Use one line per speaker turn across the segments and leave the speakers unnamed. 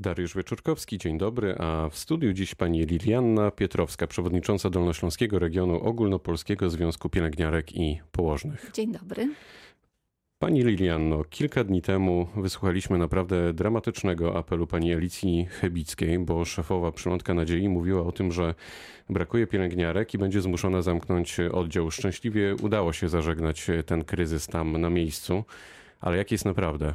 Dariusz Wieczorkowski, dzień dobry, a w studiu dziś pani Lilianna Pietrowska, przewodnicząca Dolnośląskiego Regionu Ogólnopolskiego Związku Pielęgniarek i Położnych.
Dzień dobry.
Pani Lilianno, kilka dni temu wysłuchaliśmy naprawdę dramatycznego apelu pani Alicji Chebickiej, bo szefowa Przylądka Nadziei mówiła o tym, że brakuje pielęgniarek i będzie zmuszona zamknąć oddział. Szczęśliwie udało się zażegnać ten kryzys tam na miejscu, ale jak jest naprawdę?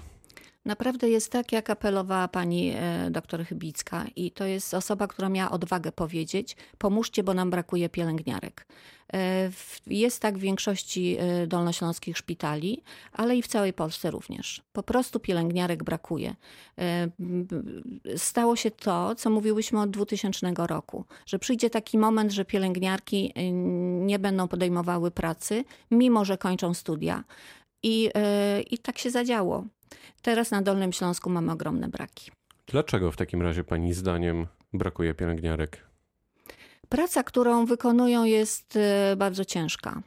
Naprawdę jest tak, jak apelowała pani e, doktor Chybicka i to jest osoba, która miała odwagę powiedzieć, pomóżcie, bo nam brakuje pielęgniarek. E, jest tak w większości e, dolnośląskich szpitali, ale i w całej Polsce również. Po prostu pielęgniarek brakuje. Stało się to, co mówiłyśmy od 2000 roku, że przyjdzie taki moment, że pielęgniarki nie będą podejmowały pracy, mimo że kończą studia. I, I tak się zadziało. Teraz na Dolnym Śląsku mamy ogromne braki.
Dlaczego w takim razie Pani zdaniem brakuje pielęgniarek?
Praca, którą wykonują, jest e, bardzo ciężka.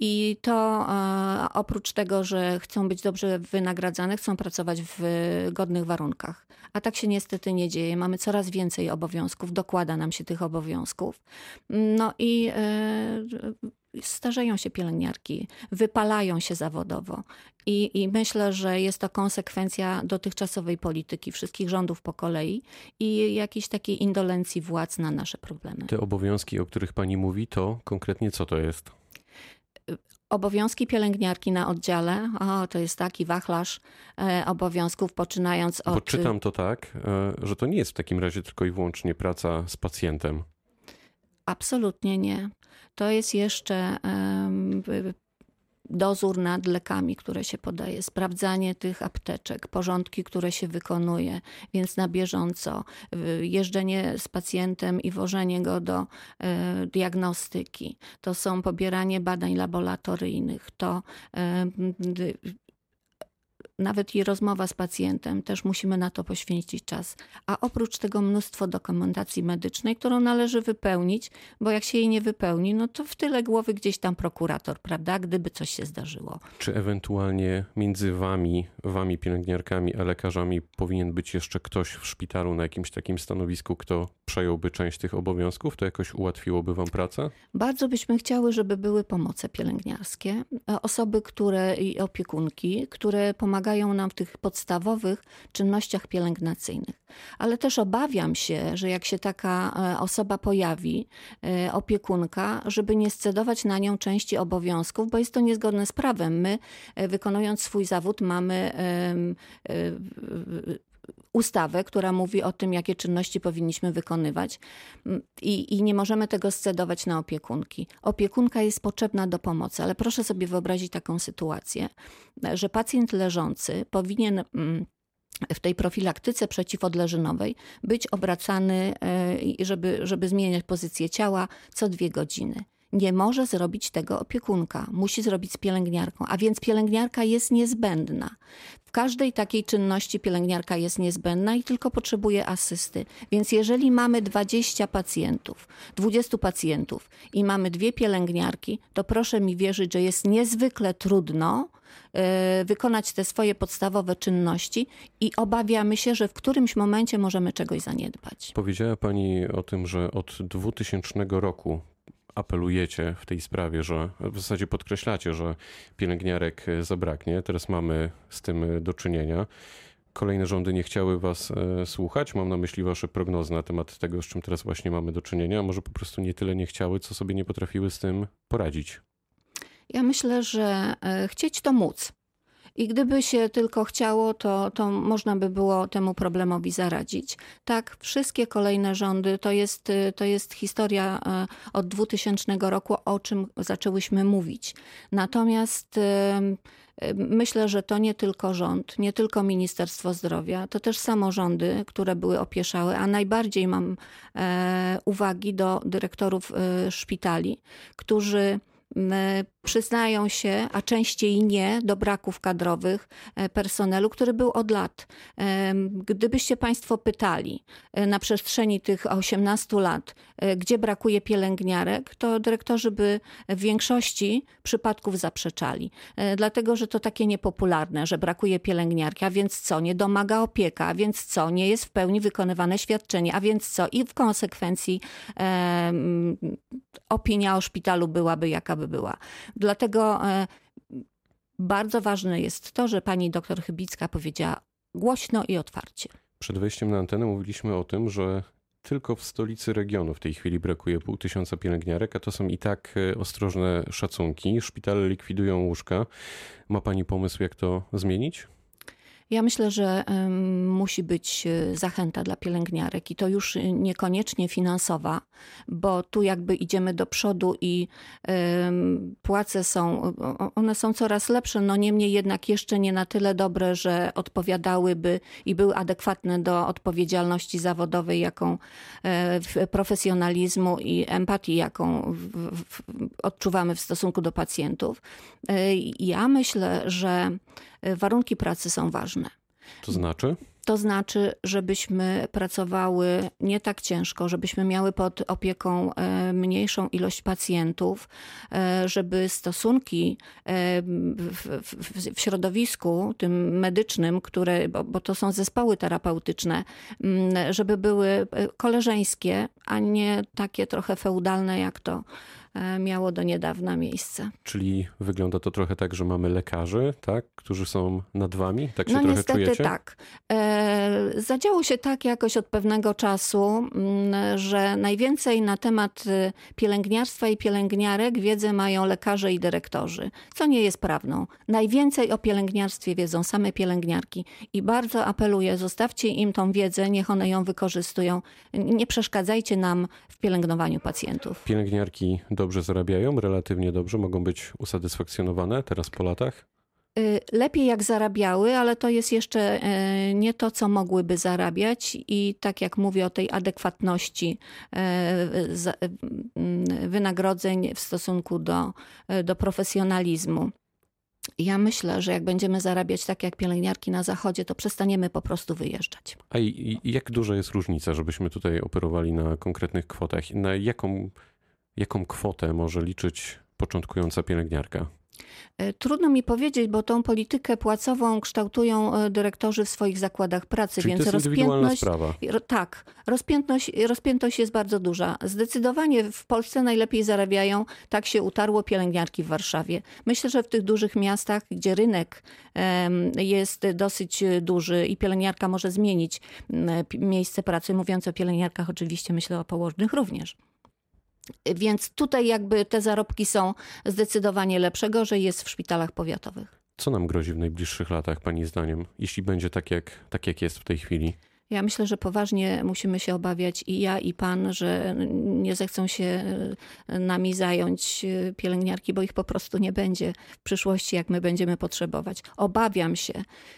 I to e, oprócz tego, że chcą być dobrze wynagradzane, chcą pracować w godnych warunkach. A tak się niestety nie dzieje. Mamy coraz więcej obowiązków, dokłada nam się tych obowiązków. No i starzeją się pielęgniarki, wypalają się zawodowo. I, I, myślę, że jest to konsekwencja dotychczasowej polityki wszystkich rządów po kolei i jakiejś takiej indolencji władz na nasze problemy.
Te obowiązki, o których pani mówi, to konkretnie co to jest?
Obowiązki pielęgniarki na oddziale, o, to jest taki wachlarz e, obowiązków, poczynając od.
Bo czytam to tak, e, że to nie jest w takim razie tylko i wyłącznie praca z pacjentem.
Absolutnie nie. To jest jeszcze dozór nad lekami, które się podaje, sprawdzanie tych apteczek, porządki, które się wykonuje, więc na bieżąco jeżdżenie z pacjentem i wożenie go do e, diagnostyki. To są pobieranie badań laboratoryjnych, to nawet i rozmowa z pacjentem, też musimy na to poświęcić czas. A oprócz tego mnóstwo dokumentacji medycznej, którą należy wypełnić, bo jak się jej nie wypełni, no to w tyle głowy gdzieś tam prokurator, prawda, gdyby coś się zdarzyło.
Czy ewentualnie między wami, wami pielęgniarkami, a lekarzami powinien być jeszcze ktoś w szpitalu na jakimś takim stanowisku, kto przejąłby część tych obowiązków? To jakoś ułatwiłoby wam pracę?
Bardzo byśmy chciały, żeby były pomoce pielęgniarskie, osoby, które i opiekunki, które pomagają pomagają nam w tych podstawowych czynnościach pielęgnacyjnych. Ale też obawiam się, że jak się taka e, osoba pojawi, e, opiekunka, żeby nie scedować na nią części obowiązków, bo jest to niezgodne z prawem. My, e, wykonując swój zawód, mamy ustawę, która mówi o tym, jakie czynności powinniśmy wykonywać mm, i, i nie możemy tego scedować na opiekunki. Opiekunka jest potrzebna do pomocy, ale proszę sobie wyobrazić taką sytuację, że pacjent leżący powinien mm, w tej profilaktyce przeciwodleżynowej być obracany, e, żeby, żeby zmieniać pozycję ciała co dwie godziny nie może zrobić tego opiekunka, musi zrobić z pielęgniarką, a więc pielęgniarka jest niezbędna. W każdej takiej czynności pielęgniarka jest niezbędna i tylko potrzebuje asysty. Więc jeżeli mamy 20 pacjentów, 20 pacjentów i mamy dwie pielęgniarki, to proszę mi wierzyć, że jest niezwykle trudno e, wykonać te swoje podstawowe czynności i obawiamy się, że w którymś momencie możemy czegoś zaniedbać.
Powiedziała Pani o tym, że od 2000 roku apelujecie w tej sprawie, że w zasadzie podkreślacie, że pielęgniarek zabraknie. Teraz mamy z tym do czynienia. Kolejne rządy nie chciały was e, słuchać. Mam na myśli wasze prognozy na temat tego, z czym teraz właśnie mamy do czynienia. Może po prostu nie tyle nie chciały, co sobie nie potrafiły z tym poradzić.
Ja myślę, że e, chcieć to móc. I gdyby się tylko chciało, to, to można by było temu problemowi zaradzić. Tak, wszystkie kolejne rządy to jest, to jest historia e, od 2000 roku, o czym zaczęłyśmy mówić. Natomiast e, Myślę, że to nie tylko rząd, nie tylko Ministerstwo Zdrowia, to też samorządy, które były opieszały, a najbardziej mam e, uwagi do dyrektorów szpitali, którzy przyznają się, a częściej nie, do braków kadrowych e, personelu, który był od lat. Gdybyście Państwo pytali e, na przestrzeni tych 18 lat, e, gdzie brakuje pielęgniarek, to dyrektorzy by w większości przypadków zaprzeczali. Dlatego, że to takie niepopularne, że brakuje pielęgniarki, a więc co, nie domaga opieka, a więc co, nie jest w pełni wykonywane świadczenie, a więc co, i w konsekwencji opinia o szpitalu byłaby jaka by była. Dlatego e, bardzo ważne jest to, że pani doktor Chybicka powiedziała głośno i otwarcie.
Przed wejściem na antenę mówiliśmy o tym, że tylko w stolicy regionu w tej chwili brakuje pół tysiąca pielęgniarek, a to są i tak e, ostrożne szacunki. Szpitale likwidują łóżka. Ma Pani pomysł, jak to zmienić?
Ja myślę, że musi być e, zachęta dla pielęgniarek i to już niekoniecznie finansowa, bo tu jakby idziemy do przodu i płace są, one są coraz lepsze, no niemniej jednak jeszcze nie na tyle dobre, że odpowiadałyby i były adekwatne do odpowiedzialności zawodowej, jaką e, profesjonalizmu i empatii, jaką odczuwamy w stosunku do pacjentów. E, ja myślę, że warunki pracy są ważne.
To znaczy?
To znaczy, żebyśmy pracowały nie tak ciężko, żebyśmy miały pod opieką e, mniejszą ilość pacjentów, e, żeby stosunki w, w, w środowisku tym medycznym, które, bo, bo, to są zespoły terapeutyczne, mm, żeby były koleżeńskie, a nie takie trochę feudalne, jak to miało do niedawna miejsce.
Czyli wygląda to trochę tak, że mamy lekarzy, tak, którzy są nad wami? Tak się
no,
trochę
niestety
czujecie?
tak. E, zadziało się tak jakoś od pewnego czasu, mm, że najwięcej na temat y, pielęgniarstwa i pielęgniarek wiedzę mają lekarze i dyrektorzy, co nie jest prawdą. Najwięcej o pielęgniarstwie wiedzą same pielęgniarki i bardzo apeluję, zostawcie im tą wiedzę, niech one ją wykorzystują. Nie przeszkadzajcie nam w pielęgnowaniu pacjentów.
Pielęgniarki do dobrze zarabiają, relatywnie dobrze, mogą być usatysfakcjonowane teraz po latach?
Y, lepiej jak zarabiały, ale to jest jeszcze y, nie to, co mogłyby zarabiać, i tak jak mówię o tej adekwatności y, wynagrodzeń w stosunku do, do profesjonalizmu. Ja myślę, że jak będziemy zarabiać tak jak pielęgniarki na zachodzie, to przestaniemy po prostu wyjeżdżać.
A i, i jak duża jest różnica, żebyśmy tutaj operowali na konkretnych kwotach? Na jaką jaką kwotę może liczyć początkująca pielęgniarka?
E, trudno mi powiedzieć, bo tą politykę płacową kształtują e, dyrektorzy w swoich zakładach pracy,
Czyli
więc
to jest
rozpiętność.
Sprawa.
Tak, rozpiętność, rozpiętność jest bardzo duża. Zdecydowanie w Polsce najlepiej zarabiają, tak się utarło pielęgniarki w Warszawie. Myślę, że w tych dużych miastach, gdzie rynek jest dosyć duży i pielęgniarka może zmienić miejsce pracy, mówiąc o pielęgniarkach, oczywiście myślę o położnych również. Więc tutaj jakby te zarobki są zdecydowanie lepszego, że jest w szpitalach powiatowych.
Co nam grozi w najbliższych latach, Pani zdaniem, jeśli będzie tak jak, tak jak jest w tej chwili?
Ja myślę, że poważnie musimy się obawiać i ja, i pan, że nie zechcą się e, nami zająć e, pielęgniarki, bo ich po prostu nie będzie w przyszłości, jak my będziemy potrzebować. Obawiam się,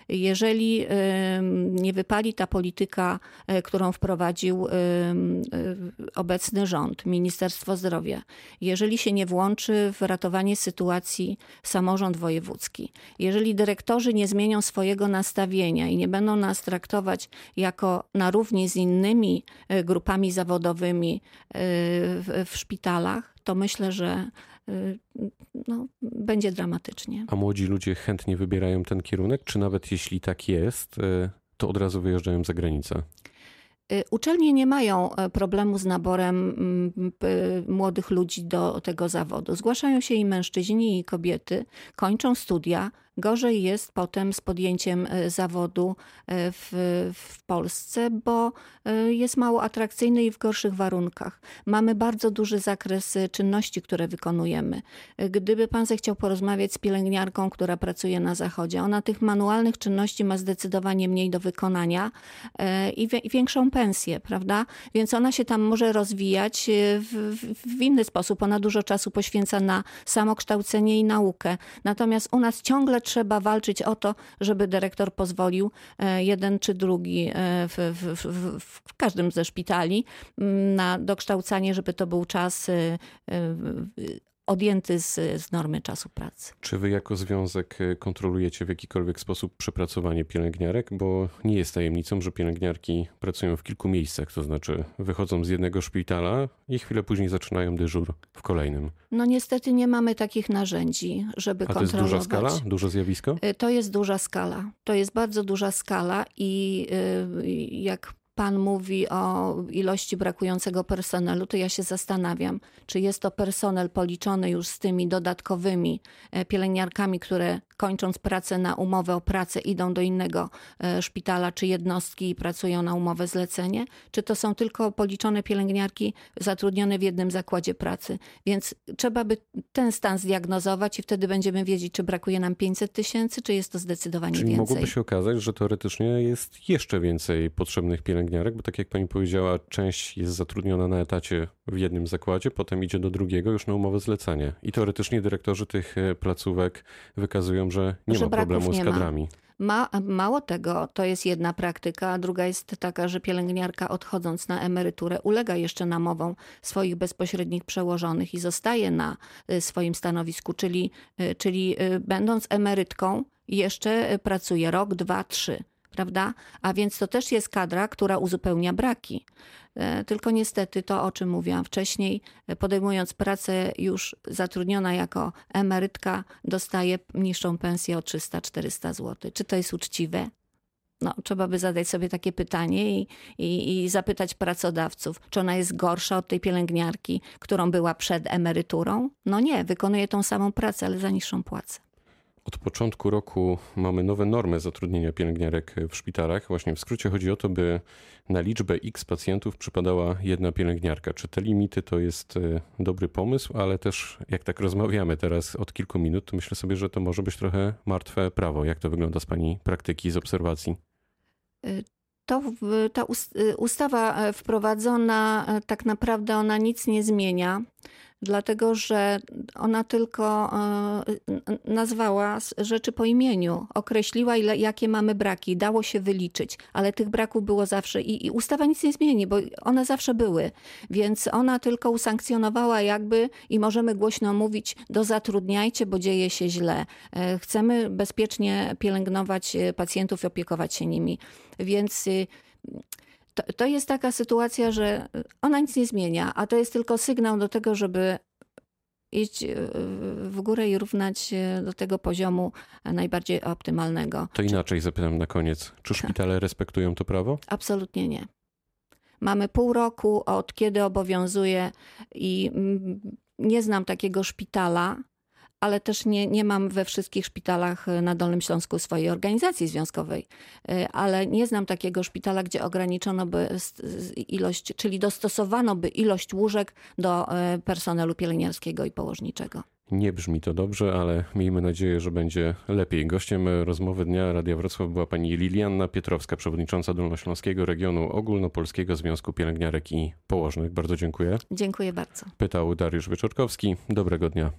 jeżeli nie wypali ta polityka, e, którą wprowadził obecny rząd, Ministerstwo Zdrowia, jeżeli się nie włączy w ratowanie sytuacji samorząd wojewódzki, jeżeli dyrektorzy nie zmienią swojego nastawienia i nie będą nas traktować jak jako na równi z innymi e, grupami zawodowymi e, w, szpitalach, to myślę, że e, no, będzie dramatycznie.
A młodzi ludzie chętnie wybierają ten kierunek, czy nawet jeśli tak jest, to od razu wyjeżdżają za granicę?
Uczelnie nie mają problemu z naborem mm, młodych ludzi do tego zawodu. Zgłaszają się i mężczyźni, i kobiety, kończą studia, Gorzej jest potem z podjęciem e, zawodu e, w, w Polsce, bo e, jest mało atrakcyjny i w gorszych warunkach. Mamy bardzo duży zakres czynności, które wykonujemy. Gdyby pan zechciał porozmawiać z pielęgniarką, która pracuje na zachodzie, ona tych manualnych czynności ma zdecydowanie mniej do wykonania i większą pensję, prawda? Więc ona się tam może rozwijać w, w inny sposób. Ona dużo czasu poświęca na samokształcenie i naukę. Natomiast u nas ciągle trzeba walczyć o to, żeby dyrektor pozwolił e, jeden czy drugi e, w, w, w, w każdym ze szpitali mm, na dokształcanie, żeby to był czas e, odjęty z, z normy czasu pracy.
Czy wy jako związek y, kontrolujecie w jakikolwiek sposób przepracowanie pielęgniarek? Bo nie jest tajemnicą, że pielęgniarki pracują w kilku miejscach, to znaczy wychodzą z jednego szpitala i chwilę później zaczynają dyżur w kolejnym.
No niestety nie mamy takich narzędzi, żeby
A to jest
kontrolować.
duża skala? Duże zjawisko?
Y, To jest duża skala. To jest bardzo duża skala i y, jak pan mówi o ilości brakującego personelu, to ja się zastanawiam, czy jest to personel policzony już z tymi dodatkowymi e, pielęgniarkami, które kończąc pracę na umowę o pracę idą do innego e, szpitala czy jednostki i pracują na umowę zlecenie, czy to są tylko policzone pielęgniarki zatrudnione w jednym zakładzie pracy. Więc trzeba by ten stan zdiagnozować i wtedy będziemy wiedzieć, czy brakuje nam 500 tysięcy, czy jest to zdecydowanie
Czyli
więcej.
mogłoby się okazać, że teoretycznie jest jeszcze więcej potrzebnych pielęgniarek, bo tak jak pani powiedziała, część jest zatrudniona na etacie w jednym zakładzie, potem idzie do drugiego już na umowę zlecenie. I teoretycznie dyrektorzy tych e, placówek wykazują, że nie
Że
ma problemu z
nie ma.
kadrami.
Ma, mało tego, to jest jedna praktyka, a druga jest taka, że pielęgniarka odchodząc na emeryturę ulega jeszcze namowom swoich bezpośrednich przełożonych i zostaje na y, swoim stanowisku, czyli, y, czyli będąc emerytką jeszcze pracuje rok, dwa, trzy. Prawda? A więc to też jest kadra, która uzupełnia braki. E, Tylko niestety to, o czym mówiłam wcześniej, e, podejmując pracę już zatrudniona jako emerytka, dostaje niższą pensję o 300-400 zł. Czy to jest uczciwe? No, trzeba by zadać sobie takie pytanie i, i, i zapytać pracodawców, czy ona jest gorsza od tej pielęgniarki, którą była przed emeryturą? No nie, wykonuje tą samą pracę, ale za niższą płacę.
Od początku roku mamy nowe normy zatrudnienia pielęgniarek w szpitalach. Właśnie w skrócie chodzi o to, by na liczbę X pacjentów przypadała jedna pielęgniarka. Czy te limity to jest e, dobry pomysł, ale też jak tak rozmawiamy teraz od kilku minut, to myślę sobie, że to może być trochę martwe prawo. Jak to wygląda z pani praktyki, z obserwacji?
To w- ta y, ustawa e, wprowadzona, e, tak naprawdę ona nic nie zmienia, dlatego że ona tylko e, nazwała rzeczy po imieniu, określiła, ile, jakie mamy braki, dało się wyliczyć, ale tych braków było zawsze i, i ustawa nic nie zmieni, bo one zawsze były, więc ona tylko usankcjonowała jakby i możemy głośno mówić, dozatrudniajcie, bo dzieje się źle. E, Chcemy bezpiecznie pielęgnować e, pacjentów i opiekować się nimi. Więc y, to, to jest taka sytuacja, że ona nic nie zmienia, a to jest tylko sygnał do tego, żeby iść y, w górę i równać do tego poziomu najbardziej optymalnego.
To inaczej zapytam na koniec. Czy szpitale respektują to prawo?
Absolutnie nie. Mamy pół roku od kiedy obowiązuje i mm, nie znam takiego szpitala, ale też nie, nie mam we wszystkich szpitalach y, na Dolnym Śląsku swojej organizacji związkowej, Y, ale nie znam takiego szpitala, gdzie ograniczono by ilość, czyli dostosowano by ilość łóżek do y, personelu pielęgniarskiego i położniczego.
Nie brzmi to dobrze, ale miejmy nadzieję, że będzie lepiej. Gościem rozmowy dnia Radia Wrocław była pani Lilianna Pietrowska, przewodnicząca Dolnośląskiego Regionu Ogólnopolskiego Związku Pielęgniarek i Położnych. Bardzo dziękuję.
Dziękuję bardzo.
Pytał Dariusz Wieczorkowski. Dobrego dnia.